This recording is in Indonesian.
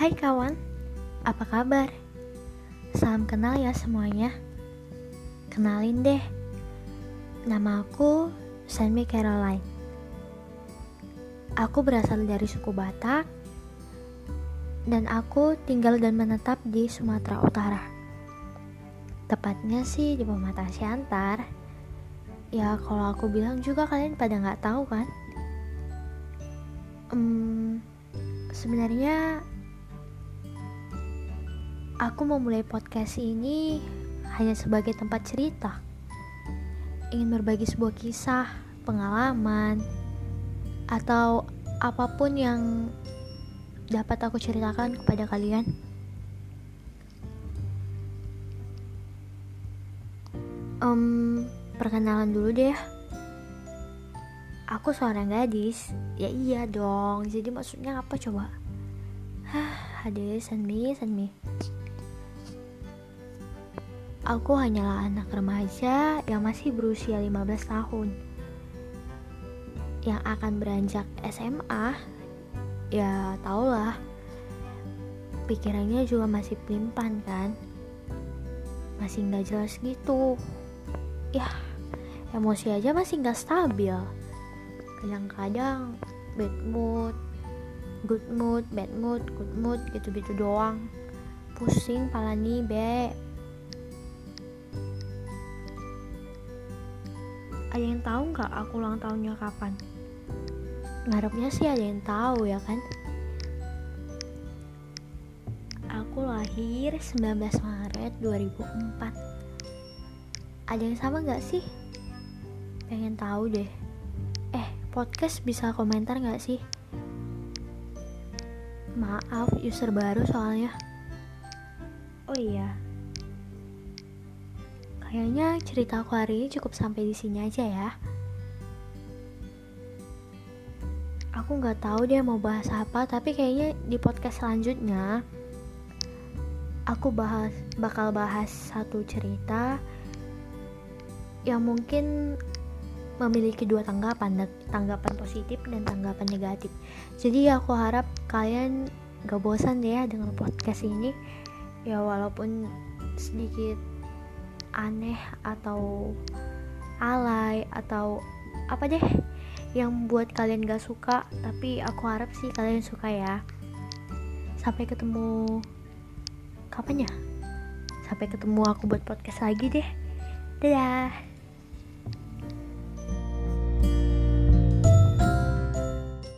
Hai kawan, apa kabar? Salam kenal ya semuanya. Kenalin deh, nama aku Sanmi Caroline. Aku berasal dari suku Batak, dan aku tinggal dan menetap di Sumatera Utara. Tepatnya sih di Pematang Siantar. Ya kalau aku bilang juga kalian pada nggak tahu kan? Hmm, sebenarnya aku memulai podcast ini hanya sebagai tempat cerita. Ingin berbagi sebuah kisah, pengalaman, atau apa pun yang dapat aku ceritakan kepada kalian. Um, perkenalan dulu deh. Aku seorang gadis. Ya iya dong. Jadi maksudnya apa coba? Hah, Hade, Sanmi, Sanmi. Aku hanyalah anak remaja yang masih berusia 15 tahun. Yang akan beranjak SMA. Ya, tahulah. Pikirannya juga masih pelimpan kan. Masih nggak jelas gitu ya emosi aja masih nggak stabil kadang-kadang bad mood good mood bad mood good mood gitu-gitu doang pusing pala nih be ada yang tahu nggak aku ulang tahunnya kapan ngarepnya sih ada yang tahu ya kan aku lahir 19 Maret 2004 ada yang sama gak sih? Pengen tahu deh. Eh, podcast bisa komentar gak sih? Maaf, user baru soalnya. Oh iya. Kayaknya cerita aku hari ini cukup sampai di sini aja ya. Aku nggak tahu dia mau bahas apa, tapi kayaknya di podcast selanjutnya aku bahas bakal bahas satu cerita yang mungkin memiliki dua tanggapan tanggapan positif dan tanggapan negatif jadi aku harap kalian gak bosan ya dengan podcast ini ya walaupun sedikit aneh atau alay atau apa deh yang buat kalian gak suka tapi aku harap sih kalian suka ya. Sampai ketemu kapan ya? Sampai ketemu aku buat podcast lagi deh. Dadah